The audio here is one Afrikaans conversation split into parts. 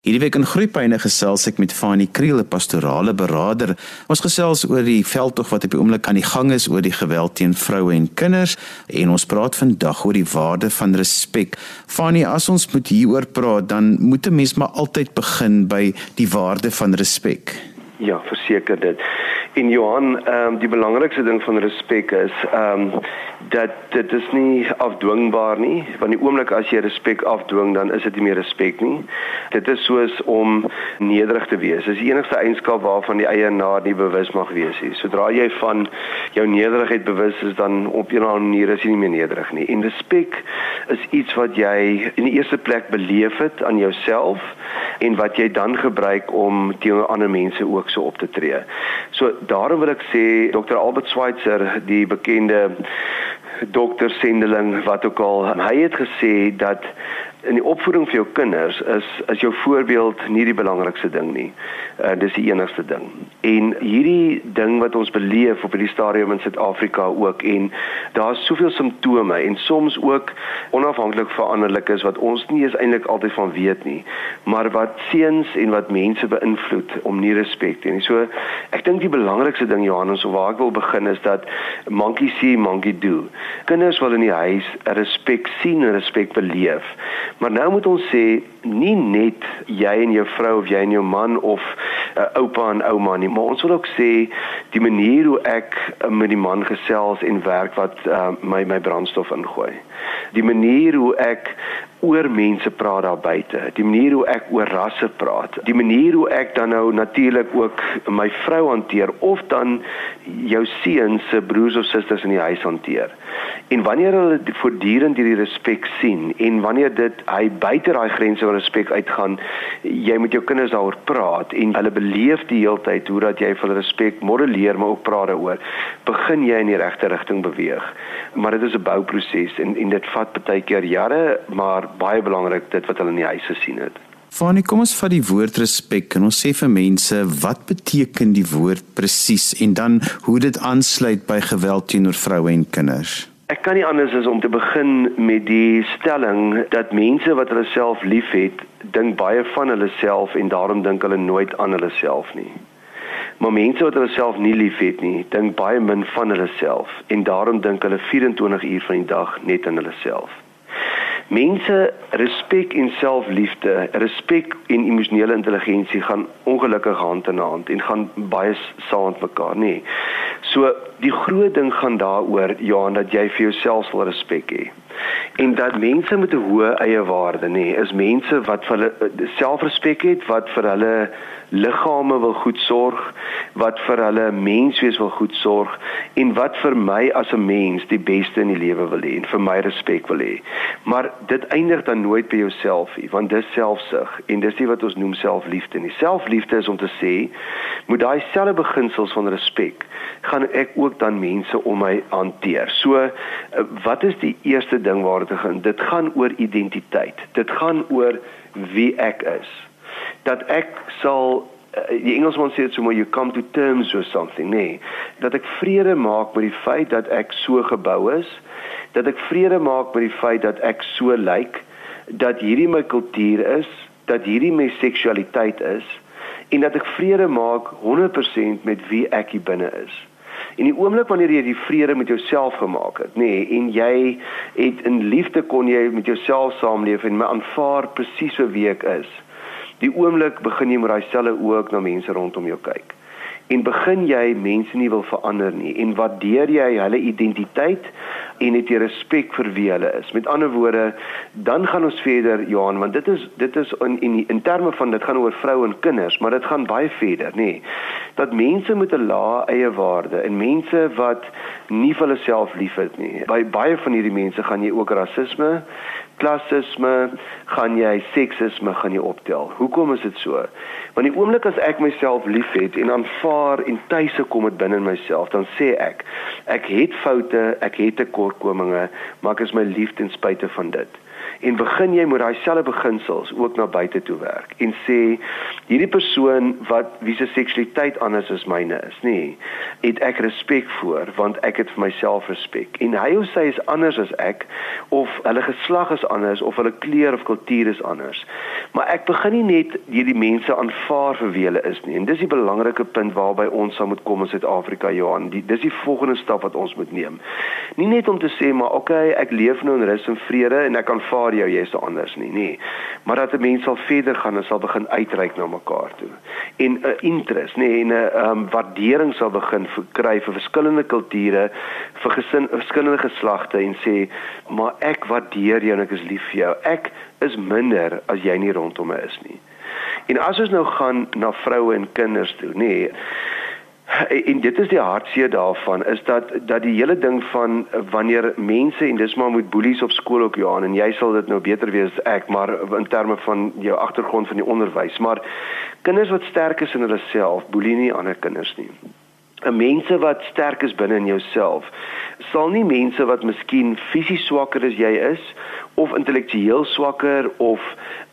Hierdie week in Groepyne gesels ek met Fanie Kriel, 'n pastorale beraader. Ons gesels oor die veldtog wat op die oomblik aan die gang is oor die geweld teen vroue en kinders en ons praat vandag oor die waarde van respek. Fanie, as ons moet hieroor praat, dan moet 'n mens maar altyd begin by die waarde van respek. Ja, verseker dit. En Johan, ehm um, die belangrikste ding van respek is ehm um, dat dit is nie afdwingbaar nie want die oomblik as jy respek afdwing dan is dit nie meer respek nie. Dit is soos om nederig te wees. Dis die enigste eienskap waarvan die eienaar nie bewus mag wees nie. Sodra jy van jou nederigheid bewus is dan op 'n ander manier is jy nie meer nederig nie. En respek is iets wat jy in die eerste plek beleef het aan jouself en wat jy dan gebruik om teenoor ander mense ook so op te tree. So daarom wil ek sê Dr Albert Schweitzer die bekende dokter sendeling wat ook al hy het gesê dat in die opvoeding vir jou kinders is is jou voorbeeld nie die belangrikste ding nie. Uh dis die enigste ding. En hierdie ding wat ons beleef op hierdie stadium in Suid-Afrika ook en daar's soveel simptome en soms ook onafhanklik veranderlik is wat ons nie eens eintlik altyd van weet nie, maar wat seuns en wat mense beïnvloed om nie respek te hê. So ek dink die belangrikste ding Johannes of waar ek wil begin is dat monkey see monkey do. Kinders wil in die huis respek sien en respek beleef. Maar nou moet ons sê nie net jy en jou vrou of jy en jou man of uh, oupa en ouma nie, maar ons wil ook sê die manier hoe ek uh, met die man gesels en werk wat uh, my my brandstof ingooi. Die manier hoe ek oor mense praat daar buite, die manier hoe ek oor rasse praat, die manier hoe ek dan nou natuurlik ook my vrou hanteer of dan jou seuns se broers of susters in die huis hanteer. En wanneer hulle voortdurend hierdie respek sien en wanneer dit hy buite daai grense van respek uitgaan, jy met jou kinders daaroor praat en hulle beleef die heeltyd hoe dat jy vir respek modelleer maar ook praat daaroor, begin jy in die regte rigting beweeg. Maar dit is 'n bouproses en en dit vat baie keer jare, maar baie belangrik dit wat hulle in die huis gesien het. Fanie, kom ons vat die woord respek en ons sê vir mense wat beteken die woord presies en dan hoe dit aansluit by geweld teenoor vroue en kinders. Ek kan nie anders as om te begin met die stelling dat mense wat hulle self liefhet, dink baie van hulle self en daarom dink hulle nooit aan hulle self nie. Maar mense wat hulle self nie liefhet nie, dink baie min van hulle self en daarom dink hulle 24 uur van die dag net aan hulle self. Mense respek en selfliefde, respek en emosionele intelligensie gaan ongelukkig hand in hand en gaan baie saam met mekaar, nê. Nee. So die groot ding gaan daaroor Johan dat jy vir jouself wil respek hê. En dat mense met 'n hoë eie waarde, nê, nee, is mense wat vir hulle eh, selfrespek het, wat vir hulle liggame wil goed sorg, wat vir hulle menswees wil goed sorg en wat vir my as 'n mens die beste in die lewe wil hê en vir my respek wil hê. Maar dit eindig dan nooit by jouself nie, want dis selfsug en dis nie wat ons noem selfliefde nie. Selfliefde is om te sê moet daai selfde beginsels van respek gaan ek ook dan mense om my hanteer. So eh, wat is die eerste ding waar dit gaan? Dit gaan oor identiteit. Dit gaan oor wie ek is dat ek sal uh, die Engelsman sê dit so mooi you come to terms with something nê. Nee, dat ek vrede maak met die feit dat ek so gebou is. Dat ek vrede maak met die feit dat ek so lyk. Like, dat hierdie my kultuur is. Dat hierdie my seksualiteit is. En dat ek vrede maak 100% met wie ek hier binne is. En die oomblik wanneer jy die vrede met jouself gemaak het, nê, nee, en jy het in liefde kon jy met jouself saamleef en my aanvaar presies so wie ek is die oomblik begin jy met daai selfe oë na mense rondom jou kyk. En begin jy mense nie wil verander nie en waardeer jy hulle identiteit en het jy respek vir wie hulle is. Met ander woorde, dan gaan ons verder Johan, want dit is dit is in in in terme van dit gaan oor vroue en kinders, maar dit gaan baie verder, nê. Dat mense met 'n lae eie waarde en mense wat nie vir hulle self liefhet nie. By baie van hierdie mense gaan jy ook rasisme klassisme, gaan jy seksisme gaan jy optel. Hoekom is dit so? Want die oomblik as ek myself liefhet en aanvaar en tuise kom dit binne in myself, dan sê ek, ek het foute, ek het tekortkominge, maar ek is my lief ten spyte van dit. En begin jy met daai selfde beginsels ook na buite toe werk en sê hierdie persoon wat wie se seksualiteit anders as myne is, nê, het ek respek voor want ek het vir myself respek. En hy of sy is anders as ek of hulle geslag is anders of hulle kleur of kultuur is anders. Maar ek begin nie net hierdie mense aanvaar vir wie hulle is nie. En dis die belangrike punt waarby ons sal moet kom in Suid-Afrika, Johan. Die, dis die volgende stap wat ons moet neem. Nie net om te sê maar okay, ek leef nou in rus en vrede en ek aanvaar jou, jy is anders nie, nee. Maar dat 'n mens sal verder gaan en sal begin uitreik na mekaar toe. En 'n uh, interest, nee, en 'n uh, um, waardering sal begin kry vir verskillende kulture, vir gesin, verskillende geslagte en sê, maar ek waardeer jou en ek is lief vir jou. Ek is minder as jy nie rondom my is nie. En as ons nou gaan na vroue en kinders toe, nee, en dit is die hartseer daarvan is dat dat die hele ding van wanneer mense en dis maar met boelies op skool ook Johan en jy sal dit nou beter weet as ek maar in terme van jou agtergrond van die onderwys maar kinders wat sterk is in hulle self boelie nie ander kinders nie. 'n mense wat sterk is binne in jouself sal nie mense wat miskien fisies swakker as jy is of intellektueel swakker of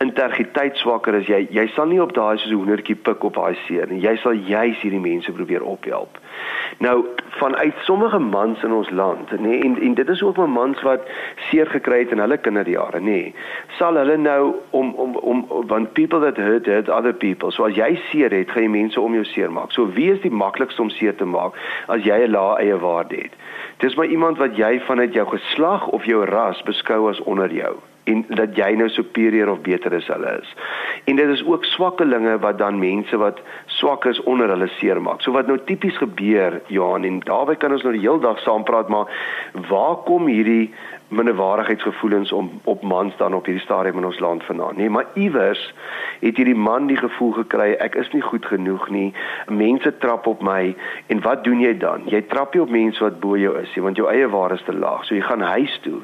integriteit swakker as jy jy sal nie op daai soos 'n hoendertjie pik op daai seer nie. Jy sal juis hierdie mense probeer ophelp. Nou vanuit sommige mans in ons land nê nee, en en dit is ook 'n mans wat seer gekry het in hulle kinderjare nê nee, sal hulle nou om om om want people that hurt hurt other people. So as jy seer het gaan jy mense om jou seer maak so wie is die maklikste om seer te maak as jy 'n lae eie waarde het? Dis maar iemand wat jy vanuit jou geslag of jou ras beskou as onder jou en dat jy nou superieur of beter as hulle is. En dit is ook swakkelinge wat dan mense wat swak is onder hulle seermaak. So wat nou tipies gebeur, Johan, en daarby kan ons nou die hele dag saam praat, maar waar kom hierdie minderwaardigheidsgevoelens om op mans dan op hierdie stadium in ons land vandaan. Nee, maar iewers het hierdie man die gevoel gekry ek is nie goed genoeg nie. Mense trap op my en wat doen jy dan? Jy trap nie op mense wat bo jou is nie, want jou eie waarde is te laag. So jy gaan huis toe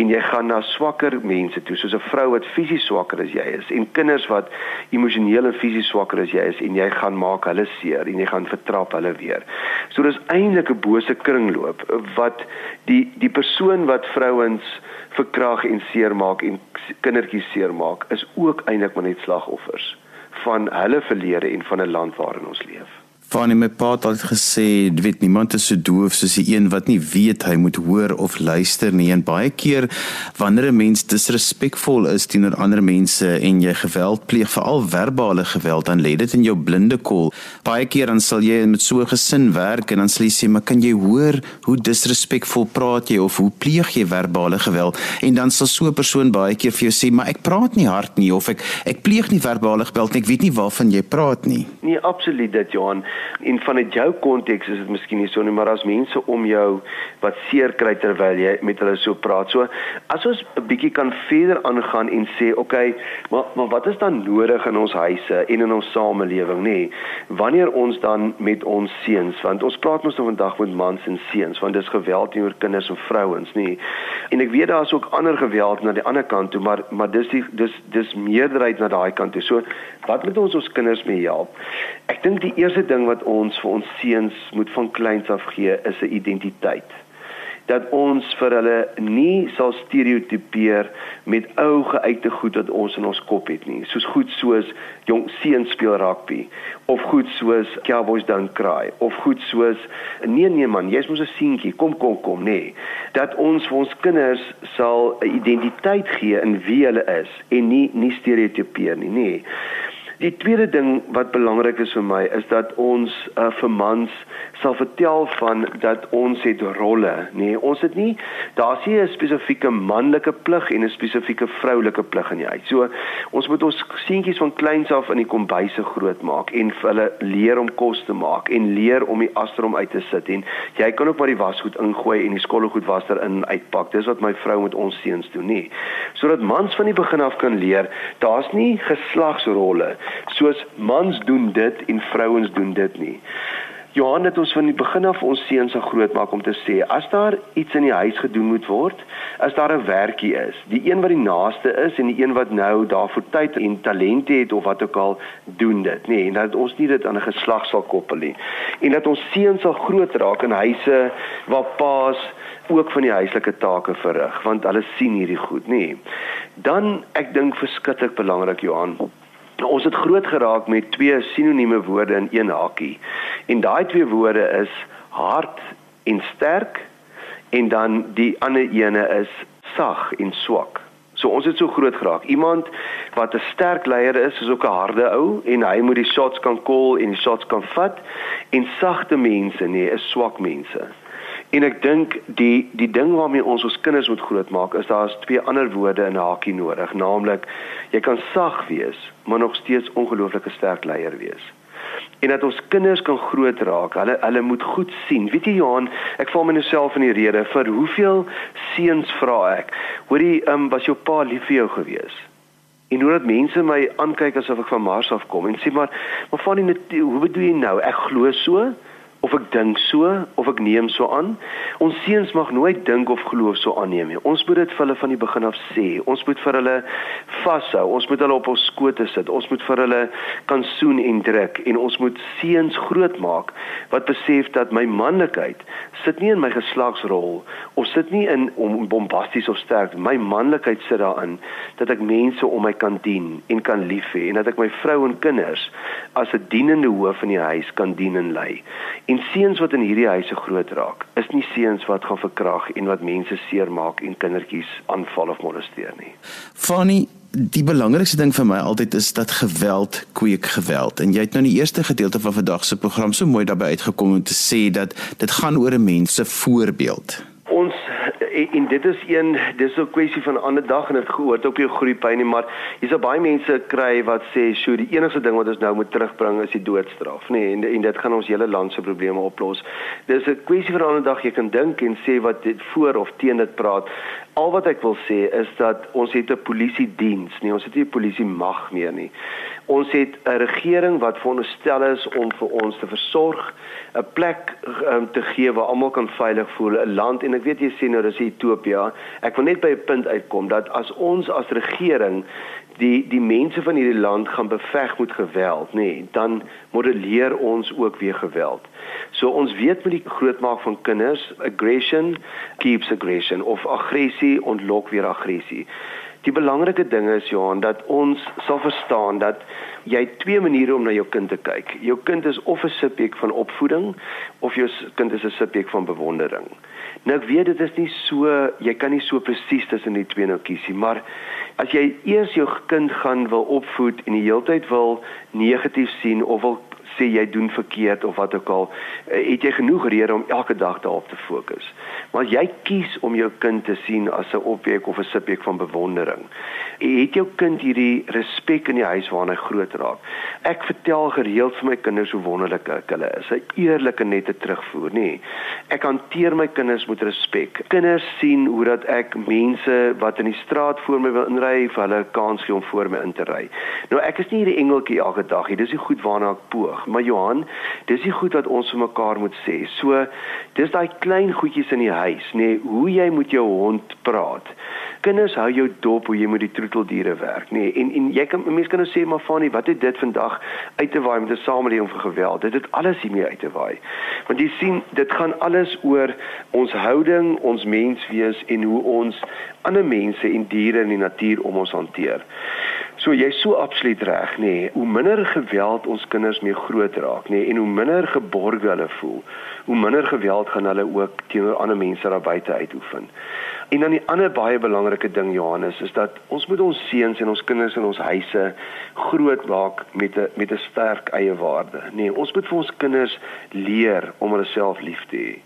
en jy gaan na swakker mense toe, soos 'n vrou wat fisies swakker as jy is en kinders wat emosioneel en fisies swakker as jy is en jy gaan maak hulle seer en jy gaan vertrap hulle weer. So dis eintlik 'n bose kringloop wat die die persoon wat vrou vrouens verkrag en seermaak en kindertjies seermaak is ook eintlik maar net slagoffers van hulle verlede en van 'n land waarin ons leef. Van my pa het altyd gesê, weet niemand is so doof soos die een wat nie weet hy moet hoor of luister nie. En baie keer wanneer 'n mens disrespekvol is teenoor ander mense en jy geweld pleeg, veral verbale geweld, dan lê dit in jou blinde kol. Baie keer dan sal jy met so 'n gesin werk en dan sal jy sê, "Maar kan jy hoor hoe disrespekvol praat jy of hoe pleeg jy verbale geweld?" En dan sal so 'n persoon baie keer vir jou sê, "Maar ek praat nie hard nie of ek ek pleeg nie verbale geweld nie. Ek weet nie waarvan jy praat nie." Nee, absoluut dit, Johan en vanuit jou konteks is dit miskien nie so nie, maar as mense om jou wat seer kry terwyl jy met hulle so praat. So as ons 'n bietjie kan verder aangaan en sê, okay, maar maar wat is dan nodig in ons huise en in ons samelewing, nê? Wanneer ons dan met ons seuns, want ons praat mos nou vandag met mans en seuns, want dis geweld teenoor kinders en vrouens, nê? En ek weet daar's ook ander geweld na die ander kant toe, maar maar dis die dis dis meerderheid na daai kant toe. So wat moet ons ons kinders mee help? Ek dink die eerste ding wat ons vir ons seuns moet van kleins af gee is 'n identiteit. Dat ons vir hulle nie sal stereotipeer met ou geuite goed wat ons in ons kop het nie. Soos goed soos jong seuns speel rugby of goed soos cowboys don't cry of goed soos nee nee man jy's mos 'n seentjie kom kom kom nee. Dat ons vir ons kinders sal 'n identiteit gee in wie hulle is en nie nie stereotipeer nie nee Die tweede ding wat belangrik is vir my is dat ons uh, vir mans sal vertel van dat ons het rolle, nê. Nee, ons het nie daar's nie 'n spesifieke manlike plig en 'n spesifieke vroulike plig in die huis. So ons moet ons seentjies van kleins af in die kombuise grootmaak en vir hulle leer om kos te maak en leer om die astrom uit te sit en jy kan ook maar die wasgoed ingooi en die skollegoed was er in uitpak. Dis wat my vrou met ons seuns doen, nê. Sodat mans van die begin af kan leer, daar's nie geslagsrolle soos mans doen dit en vrouens doen dit nie. Johan het ons van die begin af ons seuns se grootmaak om te sê as daar iets in die huis gedoen moet word, as daar 'n werkie is, die een wat die naaste is en die een wat nou daarvoor tyd en talente het of wat ook al doen dit, nê, nee, en dat ons nie dit aan 'n geslag sal koppel nie. En dat ons seuns sal groot raak in huise waar paas ook van die huislike take verrig, want hulle sien hierdie goed, nê. Nee. Dan ek dink verskriklik belangrik Johan ons het groot geraak met twee sinonieme woorde in een hakie. En daai twee woorde is hard en sterk en dan die ander ene is sag en swak. So ons het so groot geraak. Iemand wat 'n sterk leier is, is ook 'n harde ou en hy moet die shots kan call en die shots kan vat en sagte mense nee, is swak mense. En ek dink die die ding waarmee ons ons kinders moet grootmaak is daar's twee ander woorde in hakie nodig, naamlik jy kan sag wees, maar nog steeds ongelooflike sterk leier wees. En dat ons kinders kan groot raak, hulle hulle moet goed sien. Weet jy Johan, ek val myself in die rede vir hoeveel seuns vra ek. Hoorie, um, was jou pa lief vir jou gewees? En hoe dat mense my aankyk asof ek van Mars af kom en sê maar, maar van die hoe bedoel jy nou? Ek glo so of ek dink so of ek neem so aan. Ons seuns mag nooit dink of glo so aanneem nie. Ons moet dit vir hulle van die begin af sê. Ons moet vir hulle vashou. Ons moet hulle op ons skote sit. Ons moet vir hulle kan soen en druk en ons moet seuns grootmaak wat besef dat my manlikheid sit nie in my geslagsrol of sit nie in om bombasties of sterk. My manlikheid sit daarin dat ek mense om my kan dien en kan lief hê en dat ek my vrou en kinders as 'n dienende hoof in die huis kan dien en lei. En seuns wat in hierdie huise groot raak, is nie seuns wat gaan verkrag en wat mense seermaak en kindertjies aanval of molesteer nie. Fanny, die belangrikste ding vir my altyd is dat geweld kweek geweld. En jy het nou in die eerste gedeelte van vandag se program so mooi daarby uitgekom om te sê dat dit gaan oor 'n mens se voorbeeld. En, en dit is een dis 'n kwessie van 'n ander dag en dit gehoor ook jou groeipyn nie maar hier's baie mense kry wat sê sjo die enigste ding wat ons nou moet terugbring is die doodstraf nê nee, en en dit gaan ons hele land se probleme oplos. Dis 'n kwessie van 'n ander dag jy kan dink en sê wat dit voor of teen dit praat. Al wat ek wil sê is dat ons het 'n polisie diens nie ons het nie 'n polisie mag meer nie. Ons het 'n regering wat veronderstel is om vir ons te versorg 'n plek um, te gee waar almal kan veilig voel, 'n land en ek weet jy sê nou dis Ethiopië. Ek wil net by 'n punt uitkom dat as ons as regering die die mense van hierdie land gaan beveg met geweld, nê, nee, dan modelleer ons ook weer geweld. So ons weet met die grootmaak van kinders, aggression keeps aggression of aggressie ontlok weer aggressie. Die belangrike ding is Johan dat ons sal verstaan dat jy twee maniere om na jou kind te kyk. Jou kind is of 'n subjek van opvoeding of jou kind is 'n subjek van bewondering. Nou ek weet dit is nie so jy kan nie so presies tussen die twee nou kies nie, maar as jy eers jou kind gaan wil opvoed en die heeltyd wil negatief sien of wil sê jy doen verkeerd of wat ook al, eh, het jy genoeg rede om elke dag daarop te fokus. Maar as jy kies om jou kind te sien as 'n objek of 'n subjek van bewondering, het jou kind hierdie respek in die huis waarin hy groot raak. Ek vertel gereeld vir my kinders hoe wonderlik ek hulle is. 'n Eerlike nette terugvoer, nê. Ek hanteer my kinders met respek. Kinders sien hoe dat ek mense wat in die straat voor my wil inry, vir hulle 'n kans gee om voor my in te ry. Nou ek is nie hierdie engeltjie elke dag nie. Dis nie goed waarna ek poog maar Johan, dis die goed wat ons vir mekaar moet sê. So dis daai klein goedjies in die huis, nê, nee, hoe jy met jou hond praat. Kinders hou jou dop hoe jy met die troeteldiere werk, nê. Nee, en en jy kan mense kan nou sê maar Fanie, wat het dit vandag uit te waai met 'n samelewing van geweld? Dit het alles hiermee uit te waai. Want jy sien, dit gaan alles oor ons houding, ons menswees en hoe ons ander mense en diere in die natuur om ons hanteer. So jy's so absoluut reg, nê. Nee. Hoe minder geweld ons kinders mee groot raak, nê, nee, en hoe minder geborg hulle voel, hoe minder geweld gaan hulle ook teenoor ander mense daar buite uitoefen. En dan die ander baie belangrike ding Johannes is dat ons moet ons seuns en ons kinders in ons huise groot maak met 'n met 'n sterk eie waarde. Nee, ons moet vir ons kinders leer om hulle self lief te hê.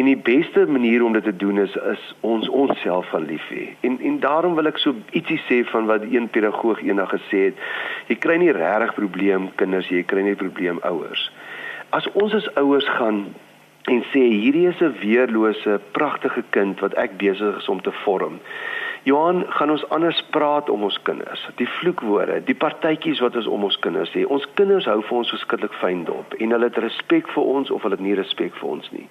En die beste manier om dit te doen is is ons onsself van lief hê. En en daarom wil ek so ietsie sê van wat een pedagoog eendag gesê het. Jy kry nie regtig probleem kinders, jy kry nie probleem ouers. As ons as ouers gaan en sê hierdie is 'n weerlose, pragtige kind wat ek besig is om te vorm. Johan, gaan ons anders praat om ons kinders. Die vloekwoorde, die partytjies wat ons om ons kinders sê. Ons kinders hou vir ons verskriklik fyn dop en hulle het respek vir ons of hulle het nie respek vir ons nie.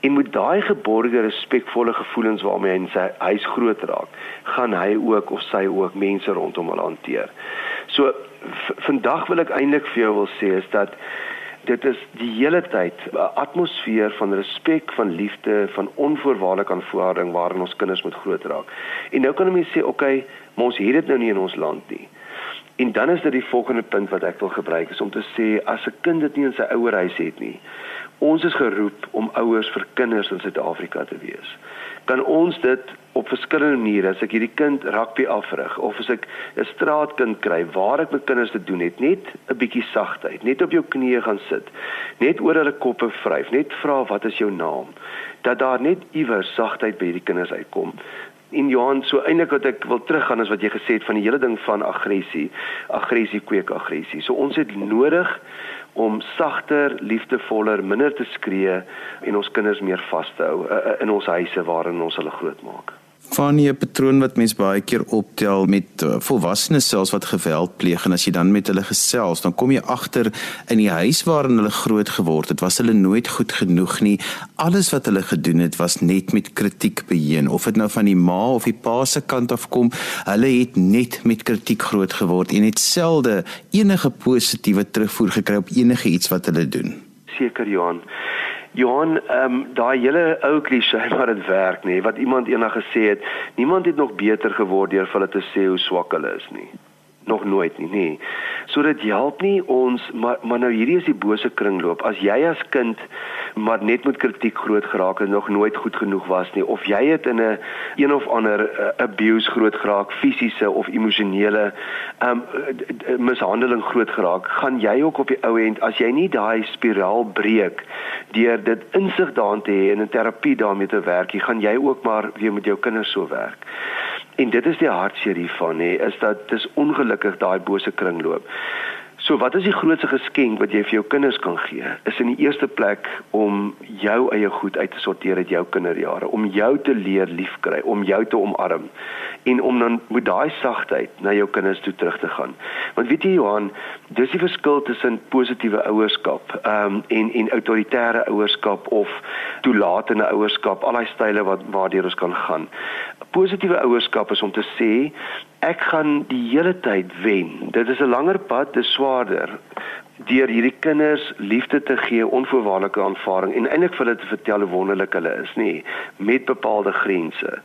En met daai geborgde respekvolle gevoelens waarmee hy in sy huis groot raak, gaan hy ook of sy ook mense rondom hom hanteer. So vandag wil ek eintlik vir jou wil sê is dat dit is die hele tyd 'n atmosfeer van respek, van liefde, van onvoorwaardelike aanvaarding waarin ons kinders moet groot raak. En nou kan 'n mens sê, oké, okay, maar ons het dit nou nie in ons land nie. En dan is dit die volgende punt wat ek wil gebruik is om te sê as 'n kind dit nie in sy ouerhuis het nie. Ons is geroep om ouers vir kinders in Suid-Afrika te wees. Kan ons dit op verskillende maniere as ek hierdie kind rugby afrig of as ek 'n straatkind kry waar ek met kinders te doen het net 'n bietjie sagtheid net op jou knieë gaan sit net oor hulle koppe vryf net vra wat is jou naam? Dat daar net iewers sagtheid by hierdie kinders uitkom. In Johan so eintlik wat ek wil teruggaan is wat jy gesê het van die hele ding van aggressie aggressie kweek aggressie so ons het nodig om sagter, liefdevoller, minder te skree en ons kinders meer vas te hou uh, in ons huise waarin ons hulle grootmaak van 'n patroon wat mens baie keer optel met uh, volwassenes selfs wat geweld pleeg en as jy dan met hulle gesels, dan kom jy agter in die huis waarin hulle groot geword het, was hulle nooit goed genoeg nie. Alles wat hulle gedoen het was net met kritiek beheen, of dit nou van die ma of die pa se kant af kom, hulle het net met kritiek groot geword en het selde enige positiewe terugvoer gekry op enige iets wat hulle doen. Seker Johan. Johan, ehm um, daai hele ou klise maar dit werk nê, wat iemand eendag gesê het, niemand het nog beter geword deur vir hulle te sê hoe swak hulle is nie nog nooit nie, nee. So dit help nie ons maar maar nou hierdie is die bose kringloop. As jy as kind maar net met kritiek groot geraak en nog nooit goed genoeg was nie of jy het in 'n een, een of ander uh, abuse groot geraak, fisiese of emosionele um mishandeling groot geraak, gaan jy ook op die ou end as jy nie daai spiraal breek deur dit insig daarin te hê en in terapie daarmee te werk, jy gaan jy ook maar weer met jou kinders so werk. En dit is die hartseer hiervan hè, is dat dis ongelukkig daai bose kringloop. So wat is die grootste geskenk wat jy vir jou kinders kan gee? Is in die eerste plek om jou eie goed uit te sorteer uit jou kinderjare, om jou te leer liefkry, om jou te omarm en om dan met daai sagtheid na jou kinders toe terug te gaan. Want weet jy Johan, dis die verskil tussen positiewe ouerskap, um, en en autoritaire ouerskap of toelatende ouerskap, al daai style wat waardeur ons kan gaan. Positiewe ouerskap is om te sê ek gaan die hele tyd wen. Dit is 'n langer pad, dit is swaarder deur hierdie kinders liefde te gee, onvoorwaardelike aanvaarding en eintlik vir hulle te vertel hoe wonderlik hulle is, nê, met bepaalde grense.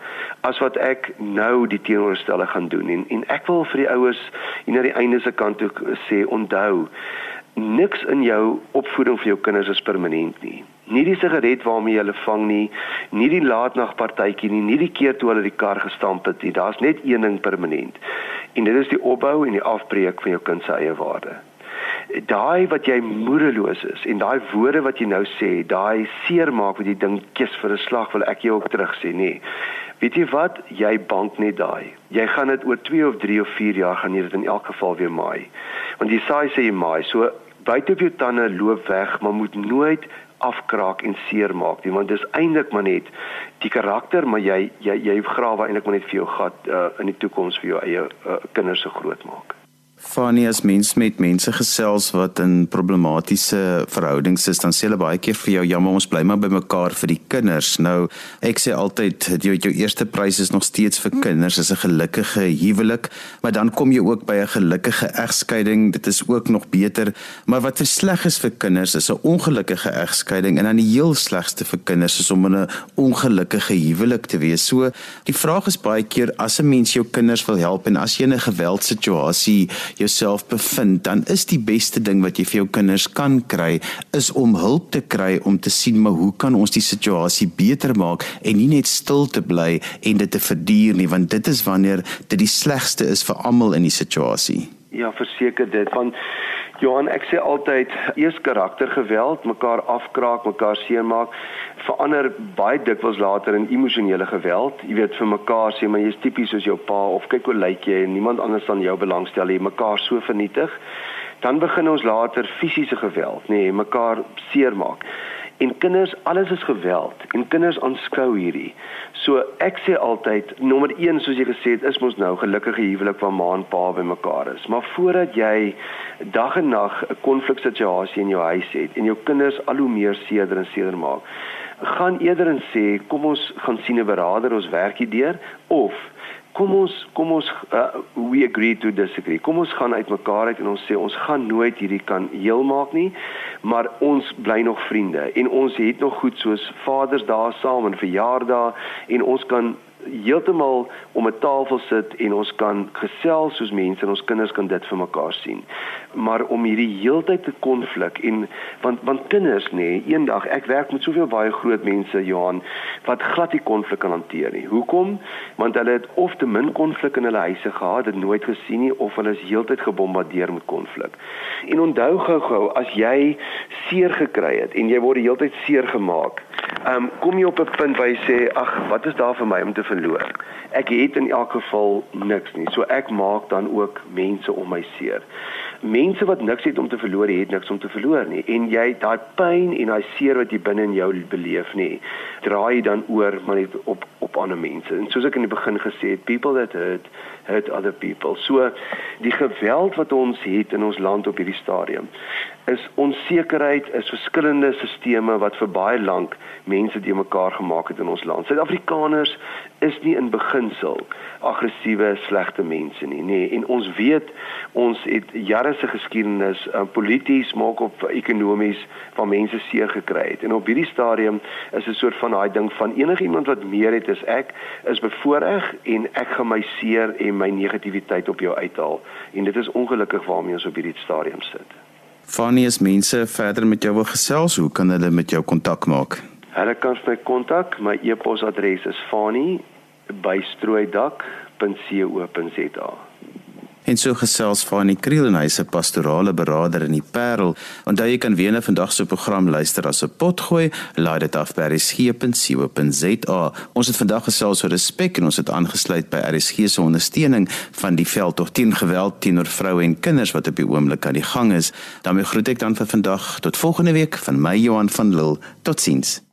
As wat ek nou die teenoorstelle gaan doen en en ek wil vir die ouers hier na die einde se kant toe sê onthou niks in jou opvoeding vir jou kinders is permanent nie. Nie die sigaret waarmee jy hulle vang nie, nie die laatnagpartytjie nie, nie die keer toe hulle die kar gestamp het nie. Daar's net een ding permanent. En dit is die opbou en die afbreek van jou kind se eie waarde. Daai wat jy moedeloos is en daai woorde wat jy nou sê, daai seermaak wat jy dink kies vir 'n slag wil ek jou ook terug sê, nê. Weet jy wat? Jy bank net daai. Jy gaan dit oor 2 of 3 of 4 jaar gaan jy dit in elk geval weer maai. Want die saai sê jy maai. So buite op jou tande loop weg, maar moet nooit afkraak en seermaak nie want dis eintlik maar net die karakter maar jy jy jy grawe eintlik maar net vir jou gat uh, in die toekoms vir jou eie uh, kinders se groot Fanny as mens met mense gesels wat in problematiese verhoudings is, dan sê hulle baie keer vir jou jammer ons bly maar by mekaar vir die kinders. Nou ek sê altyd jou jou eerste prys is nog steeds vir kinders, is 'n gelukkige huwelik, maar dan kom jy ook by 'n gelukkige egskeiding. Dit is ook nog beter, maar wat versleg is vir kinders is 'n ongelukkige egskeiding en dan die heel slegste vir kinders is om in 'n ongelukkige huwelik te wees. So die vraag is baie keer as 'n mens jou kinders wil help en as jy 'n geweldsituasie jouself bevind, dan is die beste ding wat jy vir jou kinders kan kry is om hulp te kry om te sien maar hoe kan ons die situasie beter maak en nie net stil te bly en dit te verduur nie, want dit is wanneer dit die slegste is vir almal in die situasie. Ja, verseker dit want Johan, ek sê altyd eers karaktergeweld, mekaar afkraak, mekaar seermaak, verander baie dikwels later in emosionele geweld. Jy weet vir mekaar sê maar jy's tipies soos jou pa of kyk hoe lyk jy en niemand anders dan jou belangstel nie, mekaar so vernietig. Dan begin ons later fisiese geweld, nê, nee, mekaar seermaak. En kinders, alles is geweld en kinders aanskou hierdie. So ek sê altyd, nommer 1 soos jy gesê het, is mos nou gelukkige huwelik waar ma en pa bymekaar is. Maar voordat jy dag en nag 'n konfliksituasie in jou huis het en jou kinders al hoe meer seerder en seerder maak, gaan eerder en sê, kom ons gaan sien 'n beraader, ons werk hier deur of kom ons kom ons uh, we agree to disagree. Kom ons gaan uitmekaar uit en ons sê ons gaan nooit hierdie kan heel maak nie, maar ons bly nog vriende en ons het nog goed soos Vaders daar saam en verjaardae en ons kan heeltemal om 'n tafel sit en ons kan gesels soos mense en ons kinders kan dit vir mekaar sien. Maar om hierdie heeltyd te konflik en want want kinders nê, nee, eendag ek werk met soveel baie groot mense Johan wat glad nie konflik kan hanteer nie. Hoekom? Want hulle het of te min konflik in hulle huise gehad, dit nooit gesien nie of hulle is heeltyd gebombardeer met konflik. En onthou gou-gou as jy seer gekry het en jy word heeltyd seer gemaak. Um, kom jy op 'n punt waar jy sê ag, wat is daar vir my om te verloor. Ek het in elk geval niks nie. So ek maak dan ook mense om my seer. Mense wat niks het om te verloor, het niks om te verloor nie. En jy daai pyn en daai seer wat jy binne in jou beleef nie, draai dan oor maar net op op ander mense. En soos ek in die begin gesê het, people that hurt hurt other people. So die geweld wat ons het in ons land op hierdie stadium is onsekerheid, is verskillende sisteme wat vir baie lank mense die mekaar gemaak het in ons land. Suid-Afrikaners is nie in beginsel aggressiewe, slegte mense nie, nê. Nee, en ons weet ons het jare se geskiedenis uh, polities maak op ekonomies van mense seer gekry het. En op hierdie stadium is 'n soort van daai ding van enigiemand wat meer het as ek is bevoordeel en ek gaan my seer en my negativiteit op jou uithaal. En dit is ongelukkig waarmee ons op hierdie stadium sit. Fanny, as mense verder met jou wil gesels, hoe kan hulle met jou kontak maak? Hulle kan my kontak. My e-posadres is fani@strooidak.co.za. En so gesels van die Kriel en hy se pastorale beraader in die Parel. Onthou jy kan weer na vandag se program luister as 'n potgooi. Laai dit af by rsg.co.za. Ons het vandag gesels oor respek en ons het aangesluit by RSG se ondersteuning van die veldtog teen geweld teenoor vroue en kinders wat op die oomblik aan die gang is. daarmee groet ek dan vir vandag tot volgende week van my Johan van Lille. Totsiens.